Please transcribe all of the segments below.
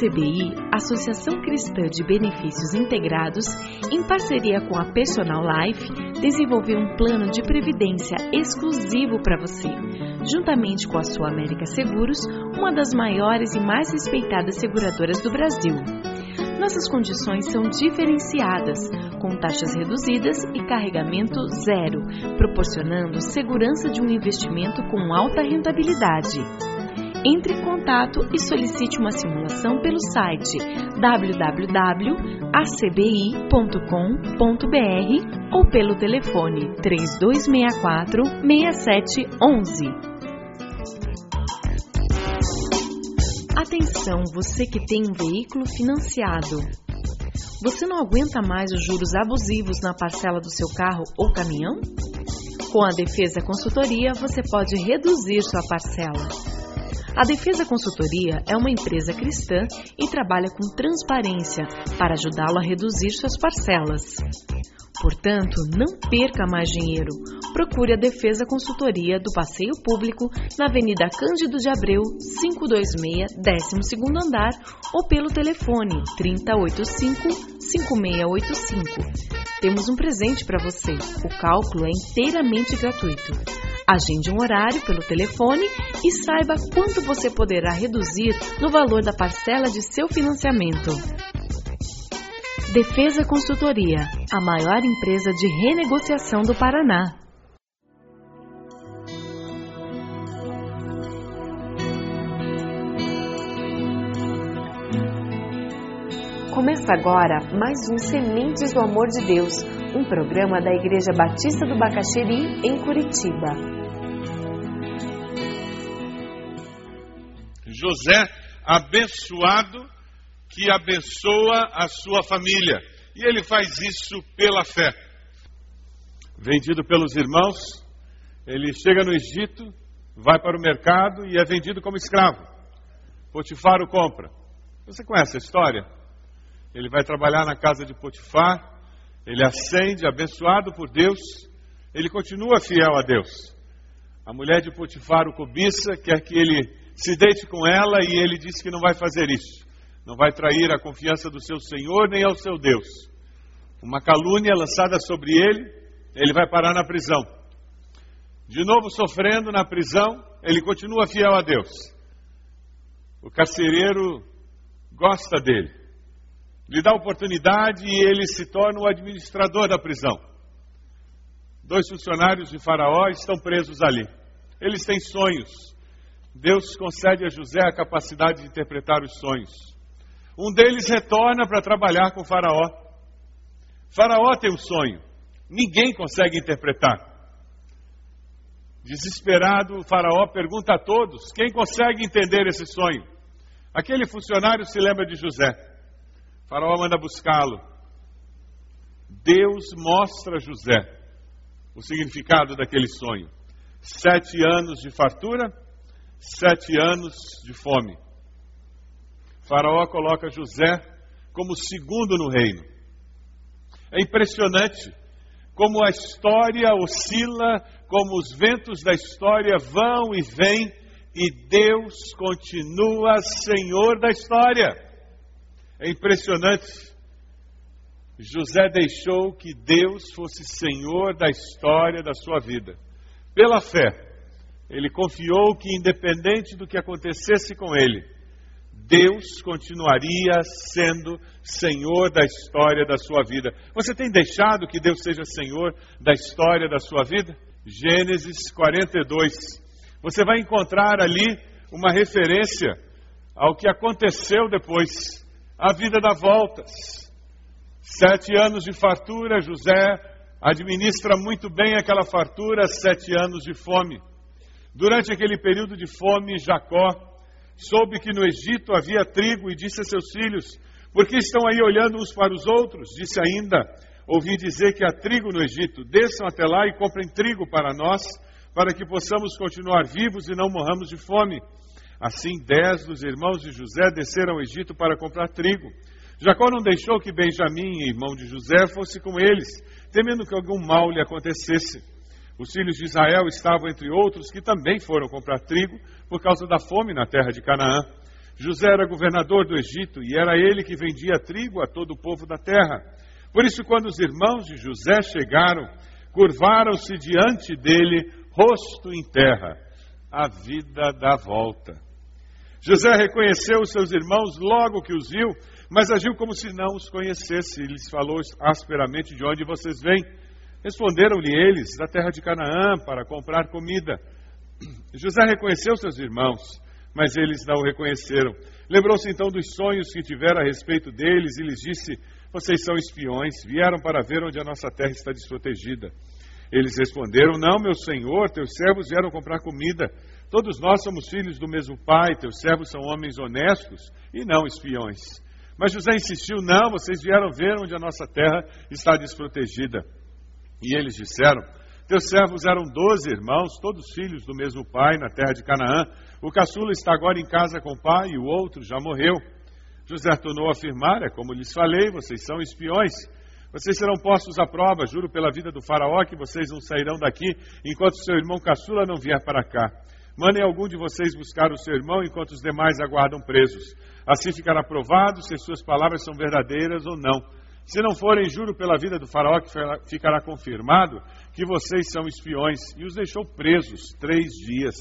ACBI, Associação Cristã de Benefícios Integrados, em parceria com a Personal Life, desenvolveu um plano de previdência exclusivo para você, juntamente com a Sua América Seguros, uma das maiores e mais respeitadas seguradoras do Brasil. Nossas condições são diferenciadas, com taxas reduzidas e carregamento zero, proporcionando segurança de um investimento com alta rentabilidade. Entre em contato e solicite uma simulação pelo site www.acbi.com.br ou pelo telefone 3264 6711. Atenção, você que tem um veículo financiado. Você não aguenta mais os juros abusivos na parcela do seu carro ou caminhão? Com a Defesa Consultoria, você pode reduzir sua parcela. A Defesa Consultoria é uma empresa cristã e trabalha com transparência para ajudá-lo a reduzir suas parcelas. Portanto, não perca mais dinheiro. Procure a Defesa Consultoria do Passeio Público na Avenida Cândido de Abreu, 526, 12º andar ou pelo telefone 3085-5685. Temos um presente para você. O cálculo é inteiramente gratuito. Agende um horário pelo telefone e saiba quanto você poderá reduzir no valor da parcela de seu financiamento. Defesa Consultoria, a maior empresa de renegociação do Paraná. Começa agora mais um Sementes do Amor de Deus, um programa da Igreja Batista do Bacaxeri, em Curitiba. José abençoado que abençoa a sua família. E ele faz isso pela fé. Vendido pelos irmãos, ele chega no Egito, vai para o mercado e é vendido como escravo. Potifar o compra. Você conhece a história? Ele vai trabalhar na casa de Potifar, ele ascende, abençoado por Deus, ele continua fiel a Deus. A mulher de Potifar o cobiça, quer que ele se deite com ela e ele diz que não vai fazer isso. Não vai trair a confiança do seu Senhor nem ao seu Deus. Uma calúnia lançada sobre ele, ele vai parar na prisão. De novo sofrendo na prisão, ele continua fiel a Deus. O carcereiro gosta dele, lhe dá oportunidade e ele se torna o administrador da prisão. Dois funcionários de Faraó estão presos ali. Eles têm sonhos, Deus concede a José a capacidade de interpretar os sonhos. Um deles retorna para trabalhar com Faraó. Faraó tem um sonho, ninguém consegue interpretar. Desesperado, Faraó pergunta a todos: quem consegue entender esse sonho? Aquele funcionário se lembra de José. Faraó manda buscá-lo. Deus mostra a José o significado daquele sonho. Sete anos de fartura, sete anos de fome. faraó coloca José como segundo no reino. É impressionante como a história oscila, como os ventos da história vão e vêm, e Deus continua Senhor da história. É impressionante. José deixou que Deus fosse Senhor da história da sua vida. Pela fé, ele confiou que, independente do que acontecesse com ele, Deus continuaria sendo Senhor da história da sua vida. Você tem deixado que Deus seja Senhor da história da sua vida? Gênesis 42. Você vai encontrar ali uma referência ao que aconteceu depois, a vida dá voltas. Sete anos de fartura, José administra muito bem aquela fartura, sete anos de fome. Durante aquele período de fome, Jacó soube que no Egito havia trigo e disse a seus filhos: Por que estão aí olhando uns para os outros? Disse ainda: Ouvi dizer que há trigo no Egito. Desçam até lá e comprem trigo para nós, para que possamos continuar vivos e não morramos de fome. Assim, dez dos irmãos de José desceram ao Egito para comprar trigo. Jacó não deixou que Benjamim, irmão de José, fosse com eles, temendo que algum mal lhe acontecesse. Os filhos de Israel estavam entre outros que também foram comprar trigo por causa da fome na terra de Canaã. José era governador do Egito e era ele que vendia trigo a todo o povo da terra. Por isso, quando os irmãos de José chegaram, curvaram-se diante dele, rosto em terra. A vida dá volta. José reconheceu os seus irmãos logo que os viu, mas agiu como se não os conhecesse e lhes falou asperamente de onde vocês vêm. Responderam-lhe eles, da terra de Canaã, para comprar comida. José reconheceu seus irmãos, mas eles não o reconheceram. Lembrou-se então dos sonhos que tivera a respeito deles e lhes disse: Vocês são espiões, vieram para ver onde a nossa terra está desprotegida. Eles responderam: Não, meu senhor, teus servos vieram comprar comida. Todos nós somos filhos do mesmo pai, teus servos são homens honestos e não espiões. Mas José insistiu: Não, vocês vieram ver onde a nossa terra está desprotegida. E eles disseram: Teus servos eram doze irmãos, todos filhos do mesmo pai, na terra de Canaã. O caçula está agora em casa com o pai e o outro já morreu. José tornou a afirmar: É como lhes falei, vocês são espiões. Vocês serão postos à prova, juro pela vida do Faraó, que vocês não sairão daqui enquanto seu irmão caçula não vier para cá. Mandem algum de vocês buscar o seu irmão enquanto os demais aguardam presos. Assim ficará provado se suas palavras são verdadeiras ou não. Se não forem, juro pela vida do faraó que ficará confirmado que vocês são espiões. E os deixou presos três dias.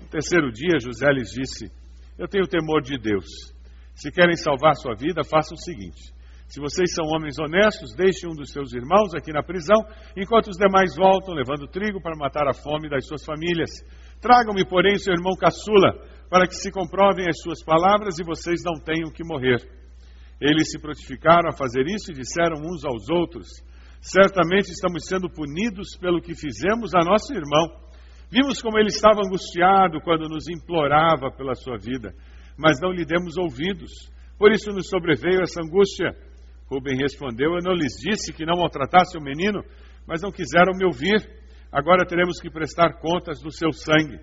No terceiro dia, José lhes disse: Eu tenho temor de Deus. Se querem salvar sua vida, façam o seguinte: se vocês são homens honestos, deixem um dos seus irmãos aqui na prisão, enquanto os demais voltam levando trigo para matar a fome das suas famílias. Tragam-me, porém, seu irmão caçula, para que se comprovem as suas palavras e vocês não tenham que morrer. Eles se prontificaram a fazer isso e disseram uns aos outros: Certamente estamos sendo punidos pelo que fizemos a nosso irmão. Vimos como ele estava angustiado quando nos implorava pela sua vida, mas não lhe demos ouvidos. Por isso nos sobreveio essa angústia. Rubem respondeu: Eu não lhes disse que não maltratasse o menino, mas não quiseram me ouvir. Agora teremos que prestar contas do seu sangue.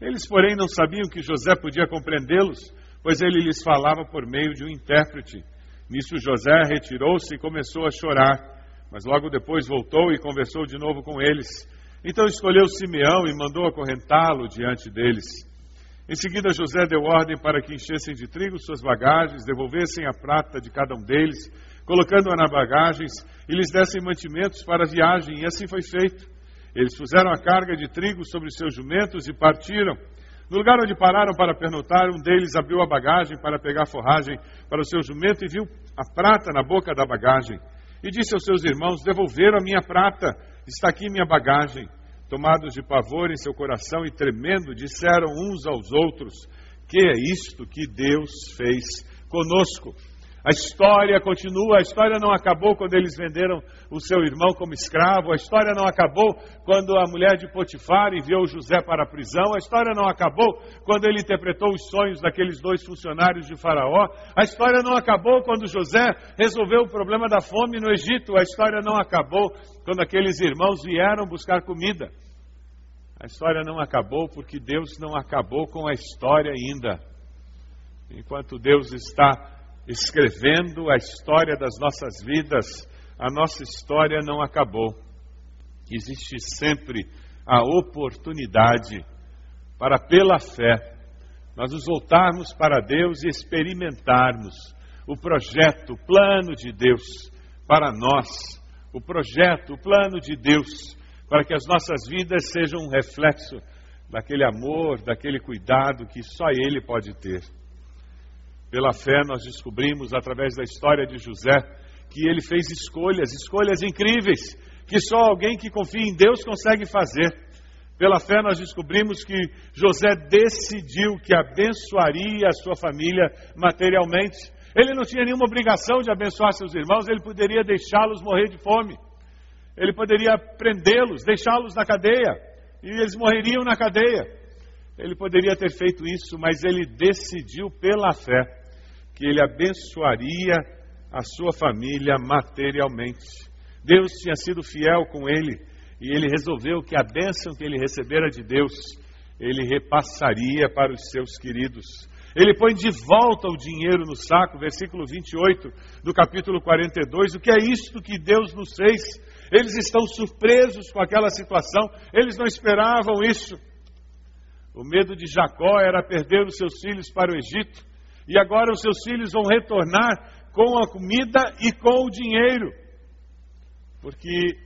Eles, porém, não sabiam que José podia compreendê-los, pois ele lhes falava por meio de um intérprete. Nisso José retirou-se e começou a chorar, mas logo depois voltou e conversou de novo com eles. Então escolheu Simeão e mandou acorrentá-lo diante deles. Em seguida, José deu ordem para que enchessem de trigo suas bagagens, devolvessem a prata de cada um deles, colocando-a na bagagens, e lhes dessem mantimentos para a viagem, e assim foi feito. Eles puseram a carga de trigo sobre seus jumentos e partiram. No lugar onde pararam para pernotar, um deles abriu a bagagem para pegar forragem para o seu jumento e viu a prata na boca da bagagem. E disse aos seus irmãos: Devolveram a minha prata, está aqui minha bagagem. Tomados de pavor em seu coração e tremendo, disseram uns aos outros: Que é isto que Deus fez conosco? A história continua, a história não acabou quando eles venderam o seu irmão como escravo, a história não acabou quando a mulher de Potifar enviou José para a prisão, a história não acabou quando ele interpretou os sonhos daqueles dois funcionários de Faraó, a história não acabou quando José resolveu o problema da fome no Egito, a história não acabou quando aqueles irmãos vieram buscar comida. A história não acabou porque Deus não acabou com a história ainda. Enquanto Deus está escrevendo a história das nossas vidas, a nossa história não acabou. Existe sempre a oportunidade para, pela fé, nós nos voltarmos para Deus e experimentarmos o projeto, o plano de Deus para nós, o projeto, o plano de Deus para que as nossas vidas sejam um reflexo daquele amor, daquele cuidado que só Ele pode ter. Pela fé, nós descobrimos, através da história de José, que ele fez escolhas, escolhas incríveis, que só alguém que confia em Deus consegue fazer. Pela fé, nós descobrimos que José decidiu que abençoaria a sua família materialmente. Ele não tinha nenhuma obrigação de abençoar seus irmãos, ele poderia deixá-los morrer de fome. Ele poderia prendê-los, deixá-los na cadeia, e eles morreriam na cadeia. Ele poderia ter feito isso, mas ele decidiu pela fé que ele abençoaria a sua família materialmente. Deus tinha sido fiel com ele e ele resolveu que a bênção que ele recebera de Deus, ele repassaria para os seus queridos. Ele põe de volta o dinheiro no saco, versículo 28 do capítulo 42. O que é isto que Deus nos fez? Eles estão surpresos com aquela situação, eles não esperavam isso. O medo de Jacó era perder os seus filhos para o Egito. E agora os seus filhos vão retornar com a comida e com o dinheiro. Porque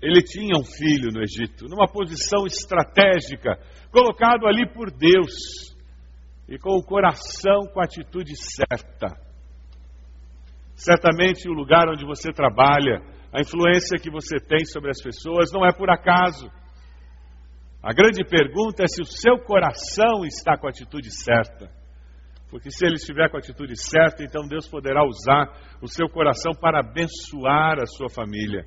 ele tinha um filho no Egito, numa posição estratégica, colocado ali por Deus, e com o coração com a atitude certa. Certamente o lugar onde você trabalha, a influência que você tem sobre as pessoas não é por acaso. A grande pergunta é se o seu coração está com a atitude certa. Porque se ele estiver com a atitude certa, então Deus poderá usar o seu coração para abençoar a sua família.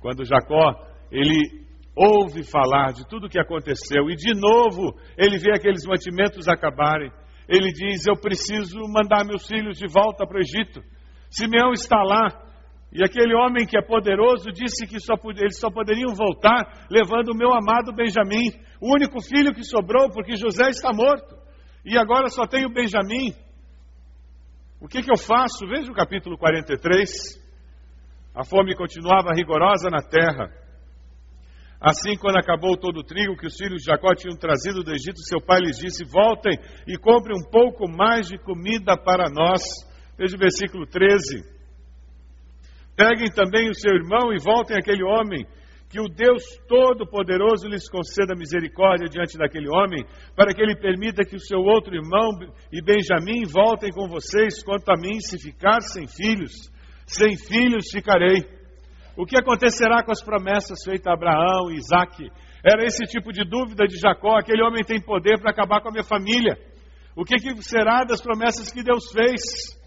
Quando Jacó, ele ouve falar de tudo o que aconteceu e de novo ele vê aqueles mantimentos acabarem, ele diz: Eu preciso mandar meus filhos de volta para o Egito. Simeão está lá, e aquele homem que é poderoso disse que só, eles só poderiam voltar levando o meu amado Benjamim, o único filho que sobrou, porque José está morto. E agora só tenho Benjamim. O que, que eu faço? Veja o capítulo 43. A fome continuava rigorosa na terra. Assim, quando acabou todo o trigo que os filhos de Jacó tinham trazido do Egito, seu pai lhes disse: Voltem e comprem um pouco mais de comida para nós. Veja o versículo 13. Peguem também o seu irmão e voltem àquele homem, que o Deus Todo-Poderoso lhes conceda misericórdia diante daquele homem, para que ele permita que o seu outro irmão e Benjamim voltem com vocês, quanto a mim, se ficar sem filhos, sem filhos ficarei. O que acontecerá com as promessas feitas a Abraão e Isaac? Era esse tipo de dúvida de Jacó: aquele homem tem poder para acabar com a minha família. O que, que será das promessas que Deus fez?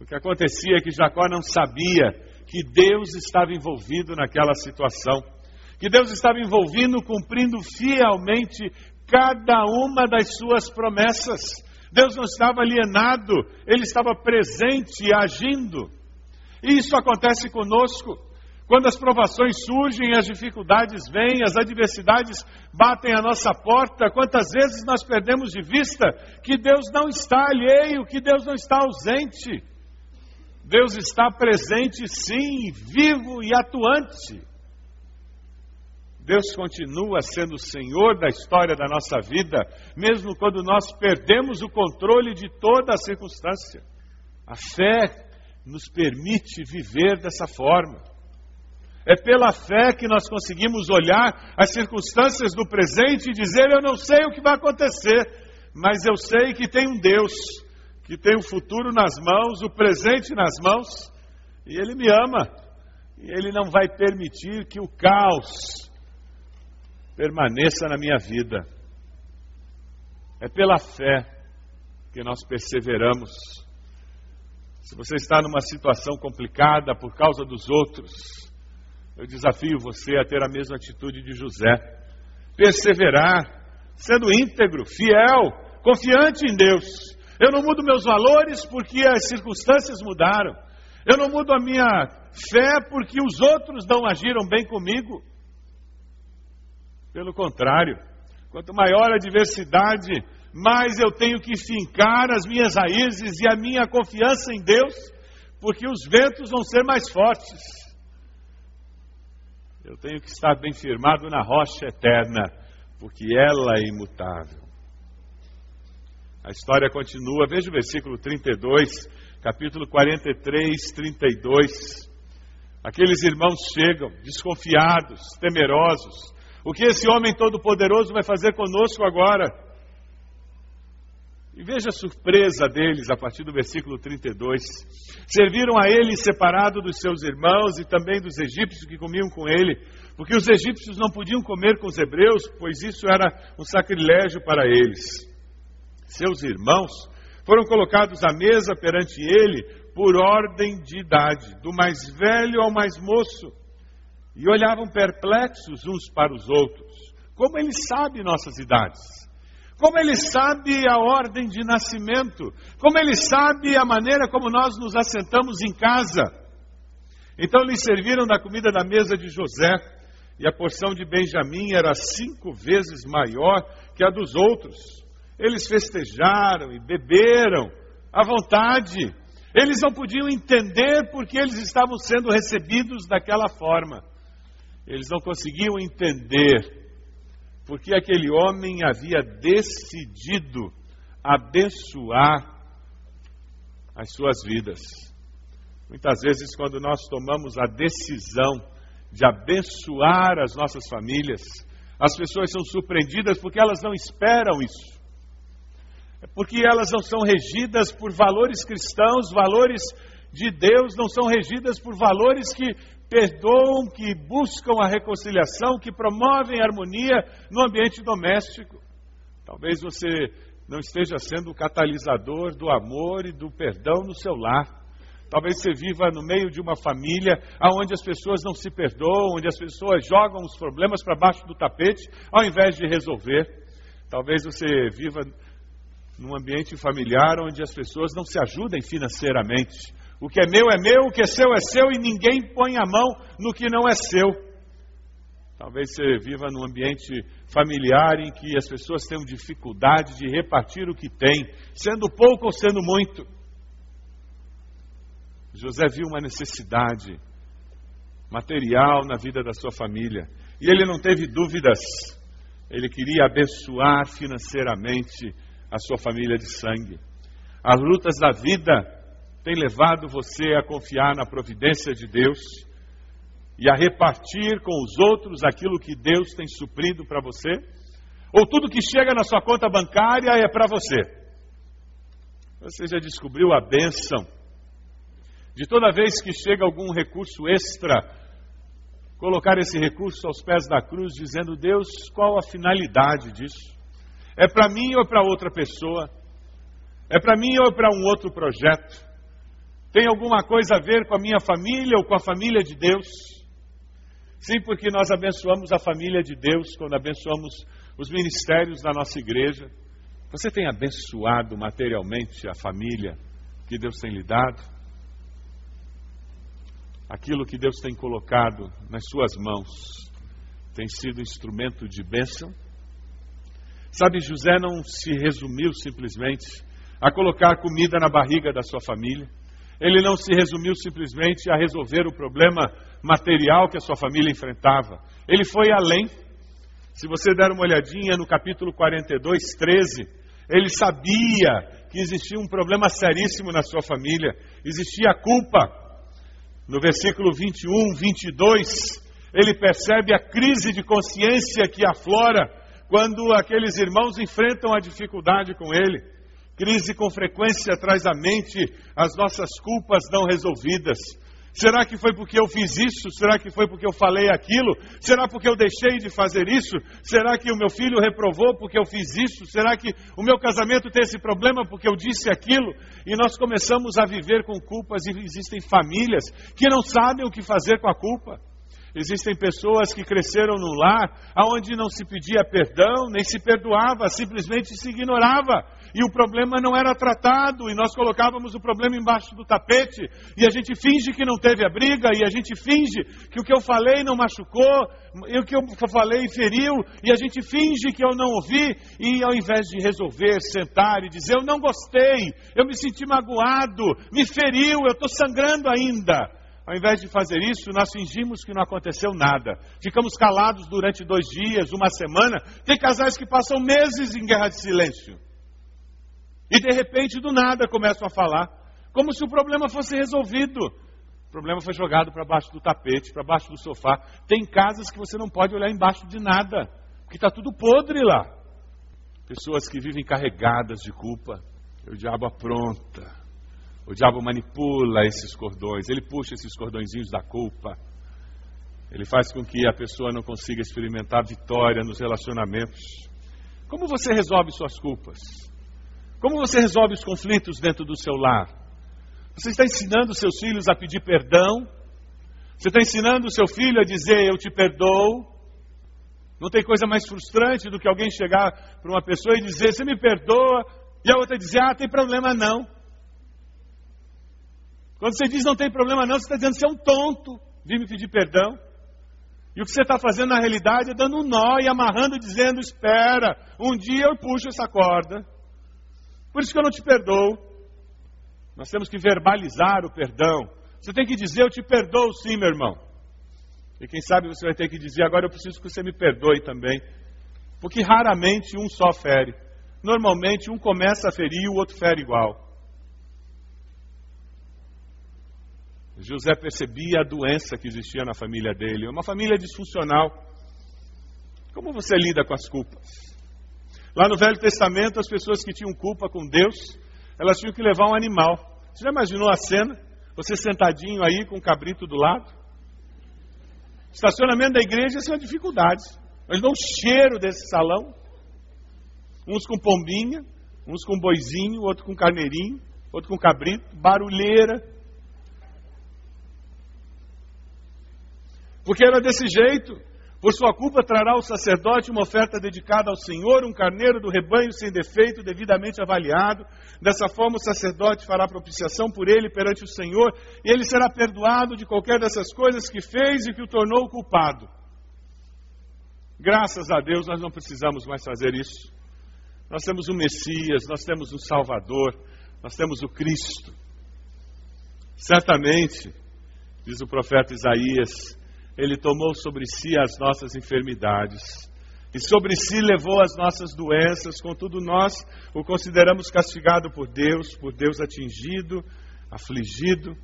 O que acontecia é que Jacó não sabia que Deus estava envolvido naquela situação, que Deus estava envolvido cumprindo fielmente cada uma das suas promessas. Deus não estava alienado, ele estava presente e agindo. E isso acontece conosco. Quando as provações surgem, as dificuldades vêm, as adversidades batem à nossa porta, quantas vezes nós perdemos de vista que Deus não está alheio, que Deus não está ausente. Deus está presente, sim, vivo e atuante. Deus continua sendo o Senhor da história da nossa vida, mesmo quando nós perdemos o controle de toda a circunstância. A fé nos permite viver dessa forma. É pela fé que nós conseguimos olhar as circunstâncias do presente e dizer: Eu não sei o que vai acontecer, mas eu sei que tem um Deus que tem o futuro nas mãos, o presente nas mãos, e Ele me ama. E Ele não vai permitir que o caos permaneça na minha vida. É pela fé que nós perseveramos. Se você está numa situação complicada por causa dos outros, eu desafio você a ter a mesma atitude de José. Perseverar, sendo íntegro, fiel, confiante em Deus eu não mudo meus valores porque as circunstâncias mudaram. Eu não mudo a minha fé porque os outros não agiram bem comigo. Pelo contrário, quanto maior a adversidade, mais eu tenho que fincar as minhas raízes e a minha confiança em Deus, porque os ventos vão ser mais fortes. Eu tenho que estar bem firmado na rocha eterna, porque ela é imutável. A história continua, veja o versículo 32, capítulo 43, 32. Aqueles irmãos chegam desconfiados, temerosos. O que esse homem todo-poderoso vai fazer conosco agora? E veja a surpresa deles a partir do versículo 32. Serviram a ele separado dos seus irmãos e também dos egípcios que comiam com ele, porque os egípcios não podiam comer com os hebreus, pois isso era um sacrilégio para eles seus irmãos, foram colocados à mesa perante ele por ordem de idade, do mais velho ao mais moço, e olhavam perplexos uns para os outros. Como ele sabe nossas idades? Como ele sabe a ordem de nascimento? Como ele sabe a maneira como nós nos assentamos em casa? Então lhes serviram da comida da mesa de José, e a porção de Benjamim era cinco vezes maior que a dos outros. Eles festejaram e beberam à vontade. Eles não podiam entender porque eles estavam sendo recebidos daquela forma. Eles não conseguiam entender porque aquele homem havia decidido abençoar as suas vidas. Muitas vezes, quando nós tomamos a decisão de abençoar as nossas famílias, as pessoas são surpreendidas porque elas não esperam isso. Porque elas não são regidas por valores cristãos, valores de Deus, não são regidas por valores que perdoam, que buscam a reconciliação, que promovem a harmonia no ambiente doméstico. Talvez você não esteja sendo o catalisador do amor e do perdão no seu lar. Talvez você viva no meio de uma família onde as pessoas não se perdoam, onde as pessoas jogam os problemas para baixo do tapete ao invés de resolver. Talvez você viva num ambiente familiar onde as pessoas não se ajudem financeiramente. O que é meu é meu, o que é seu é seu e ninguém põe a mão no que não é seu. Talvez você viva num ambiente familiar em que as pessoas tenham dificuldade de repartir o que tem, sendo pouco ou sendo muito. José viu uma necessidade material na vida da sua família e ele não teve dúvidas. Ele queria abençoar financeiramente a sua família de sangue. As lutas da vida têm levado você a confiar na providência de Deus e a repartir com os outros aquilo que Deus tem suprido para você? Ou tudo que chega na sua conta bancária é para você? Você já descobriu a bênção de toda vez que chega algum recurso extra, colocar esse recurso aos pés da cruz, dizendo: Deus, qual a finalidade disso? É para mim ou para outra pessoa? É para mim ou para um outro projeto? Tem alguma coisa a ver com a minha família ou com a família de Deus? Sim, porque nós abençoamos a família de Deus quando abençoamos os ministérios da nossa igreja. Você tem abençoado materialmente a família que Deus tem lhe dado? aquilo que Deus tem colocado nas suas mãos tem sido instrumento de bênção? Sabe, José não se resumiu simplesmente a colocar comida na barriga da sua família. Ele não se resumiu simplesmente a resolver o problema material que a sua família enfrentava. Ele foi além. Se você der uma olhadinha no capítulo 42, 13, ele sabia que existia um problema seríssimo na sua família. Existia culpa no versículo 21, 22, ele percebe a crise de consciência que aflora quando aqueles irmãos enfrentam a dificuldade com ele. Crise com frequência traz à mente as nossas culpas não resolvidas, Será que foi porque eu fiz isso? Será que foi porque eu falei aquilo? Será porque eu deixei de fazer isso? Será que o meu filho reprovou porque eu fiz isso? Será que o meu casamento tem esse problema porque eu disse aquilo? E nós começamos a viver com culpas e existem famílias que não sabem o que fazer com a culpa. Existem pessoas que cresceram no lar onde não se pedia perdão, nem se perdoava, simplesmente se ignorava. E o problema não era tratado, e nós colocávamos o problema embaixo do tapete, e a gente finge que não teve a briga, e a gente finge que o que eu falei não machucou, e o que eu falei feriu, e a gente finge que eu não ouvi, e ao invés de resolver, sentar e dizer: Eu não gostei, eu me senti magoado, me feriu, eu estou sangrando ainda. Ao invés de fazer isso, nós fingimos que não aconteceu nada. Ficamos calados durante dois dias, uma semana. Tem casais que passam meses em guerra de silêncio. E de repente, do nada, começam a falar. Como se o problema fosse resolvido. O problema foi jogado para baixo do tapete, para baixo do sofá. Tem casas que você não pode olhar embaixo de nada, porque está tudo podre lá. Pessoas que vivem carregadas de culpa. O diabo apronta o diabo manipula esses cordões, ele puxa esses cordõezinhos da culpa. Ele faz com que a pessoa não consiga experimentar vitória nos relacionamentos. Como você resolve suas culpas? Como você resolve os conflitos dentro do seu lar? Você está ensinando seus filhos a pedir perdão? Você está ensinando seu filho a dizer eu te perdoo? Não tem coisa mais frustrante do que alguém chegar para uma pessoa e dizer você me perdoa e a outra dizer ah, tem problema não. Quando você diz não tem problema não, você está dizendo que você é um tonto, vim me pedir perdão. E o que você está fazendo na realidade é dando um nó e amarrando, dizendo: Espera, um dia eu puxo essa corda. Por isso que eu não te perdoo. Nós temos que verbalizar o perdão. Você tem que dizer: Eu te perdoo sim, meu irmão. E quem sabe você vai ter que dizer: Agora eu preciso que você me perdoe também. Porque raramente um só fere. normalmente um começa a ferir e o outro fere igual. José percebia a doença que existia na família dele, uma família disfuncional. Como você lida com as culpas? Lá no Velho Testamento, as pessoas que tinham culpa com Deus, elas tinham que levar um animal. Você já imaginou a cena? Você sentadinho aí com um cabrito do lado? Estacionamento da igreja são dificuldades. Mas dá um cheiro desse salão. Uns com pombinha, uns com boizinho, outro com carneirinho, outro com cabrito, barulheira. Porque era desse jeito. Por sua culpa trará o sacerdote uma oferta dedicada ao Senhor, um carneiro do rebanho sem defeito, devidamente avaliado. Dessa forma, o sacerdote fará propiciação por ele perante o Senhor, e ele será perdoado de qualquer dessas coisas que fez e que o tornou culpado. Graças a Deus, nós não precisamos mais fazer isso. Nós temos um Messias, nós temos um Salvador, nós temos o Cristo. Certamente, diz o profeta Isaías, ele tomou sobre si as nossas enfermidades e sobre si levou as nossas doenças, contudo nós o consideramos castigado por Deus, por Deus atingido, afligido,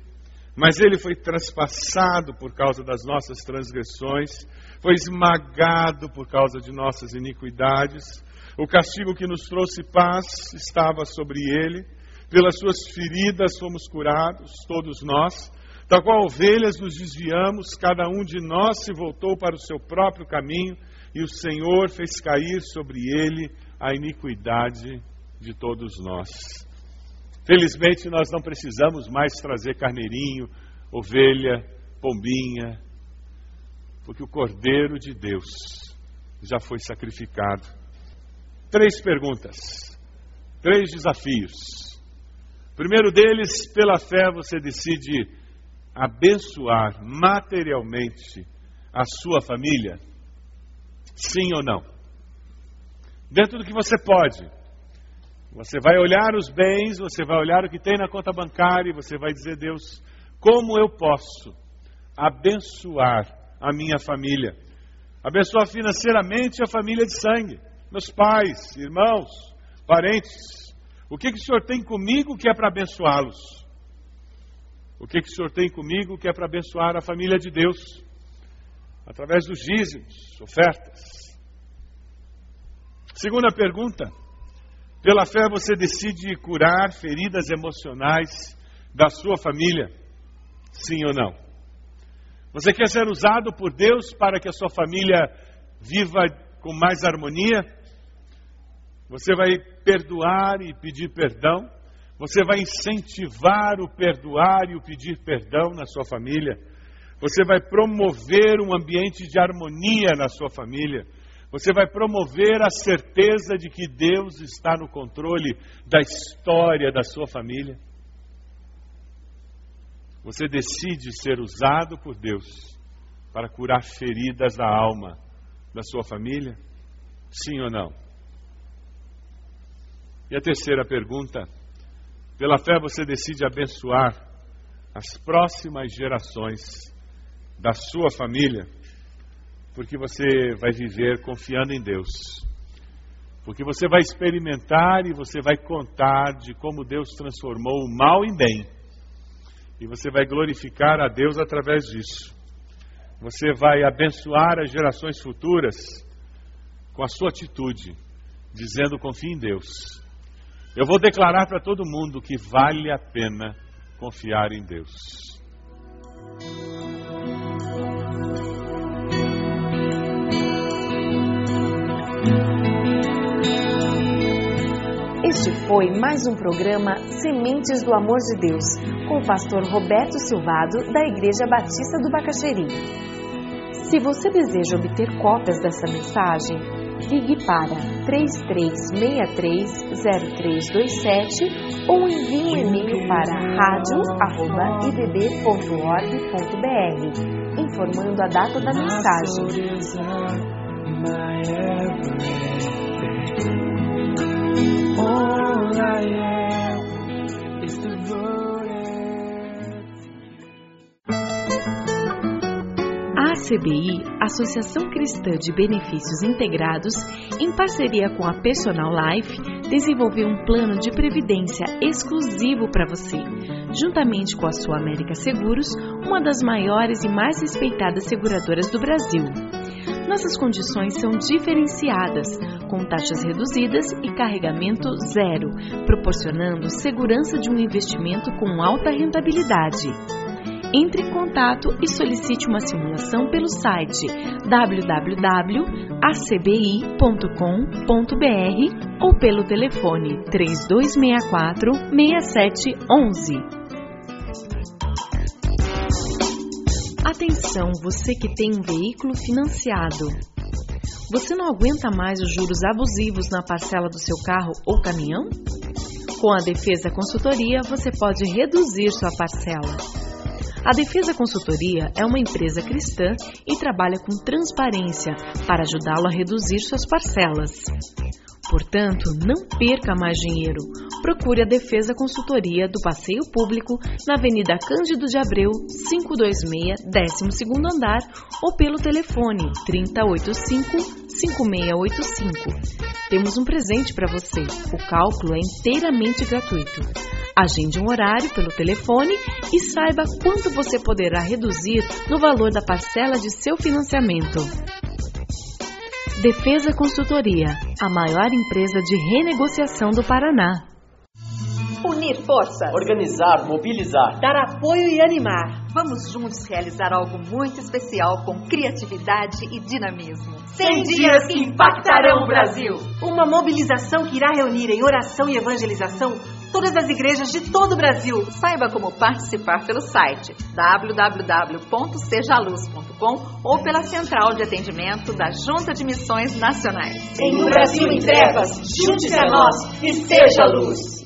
mas ele foi transpassado por causa das nossas transgressões, foi esmagado por causa de nossas iniquidades. O castigo que nos trouxe paz estava sobre ele, pelas suas feridas fomos curados, todos nós. Da qual ovelhas nos desviamos, cada um de nós se voltou para o seu próprio caminho, e o Senhor fez cair sobre ele a iniquidade de todos nós. Felizmente, nós não precisamos mais trazer carneirinho, ovelha, pombinha, porque o Cordeiro de Deus já foi sacrificado. Três perguntas, três desafios. O primeiro deles, pela fé, você decide abençoar materialmente a sua família? Sim ou não? Dentro do que você pode. Você vai olhar os bens, você vai olhar o que tem na conta bancária e você vai dizer: Deus, como eu posso abençoar a minha família? Abençoar financeiramente a família de sangue, meus pais, irmãos, parentes. O que, que o Senhor tem comigo que é para abençoá-los? O que, que o Senhor tem comigo que é para abençoar a família de Deus? Através dos dízimos, ofertas. Segunda pergunta. Pela fé você decide curar feridas emocionais da sua família? Sim ou não? Você quer ser usado por Deus para que a sua família viva com mais harmonia? Você vai perdoar e pedir perdão? Você vai incentivar o perdoar e o pedir perdão na sua família. Você vai promover um ambiente de harmonia na sua família. Você vai promover a certeza de que Deus está no controle da história da sua família. Você decide ser usado por Deus para curar feridas da alma da sua família? Sim ou não? E a terceira pergunta pela fé você decide abençoar as próximas gerações da sua família, porque você vai viver confiando em Deus. Porque você vai experimentar e você vai contar de como Deus transformou o mal em bem. E você vai glorificar a Deus através disso. Você vai abençoar as gerações futuras com a sua atitude, dizendo confie em Deus eu vou declarar para todo mundo que vale a pena confiar em Deus. Este foi mais um programa Sementes do Amor de Deus, com o pastor Roberto Silvado, da Igreja Batista do Bacaxeri. Se você deseja obter cópias dessa mensagem, ligue para 33630327 ou envie um e-mail para radio@ibb.org.br informando a data da mensagem. CBI, Associação Cristã de Benefícios Integrados, em parceria com a Personal Life, desenvolveu um plano de previdência exclusivo para você, juntamente com a sua América Seguros, uma das maiores e mais respeitadas seguradoras do Brasil. Nossas condições são diferenciadas, com taxas reduzidas e carregamento zero, proporcionando segurança de um investimento com alta rentabilidade. Entre em contato e solicite uma simulação pelo site www.acbi.com.br ou pelo telefone 3264 6711. Atenção, você que tem um veículo financiado. Você não aguenta mais os juros abusivos na parcela do seu carro ou caminhão? Com a Defesa Consultoria, você pode reduzir sua parcela. A Defesa Consultoria é uma empresa cristã e trabalha com transparência para ajudá-lo a reduzir suas parcelas. Portanto, não perca mais dinheiro. Procure a Defesa Consultoria do Passeio Público na Avenida Cândido de Abreu, 526, 12º andar ou pelo telefone 3085-5685. Temos um presente para você. O cálculo é inteiramente gratuito. Agende um horário pelo telefone e saiba quanto você poderá reduzir no valor da parcela de seu financiamento. Defesa Consultoria, a maior empresa de renegociação do Paraná. Unir forças. Organizar, mobilizar. Dar apoio e animar. Vamos juntos realizar algo muito especial com criatividade e dinamismo. 100 dias que impactarão o Brasil. Uma mobilização que irá reunir em oração e evangelização todas as igrejas de todo o Brasil. Saiba como participar pelo site www.sejaluz.com ou pela central de atendimento da Junta de Missões Nacionais. Em um Brasil em trevas, junte-se a nós e seja luz.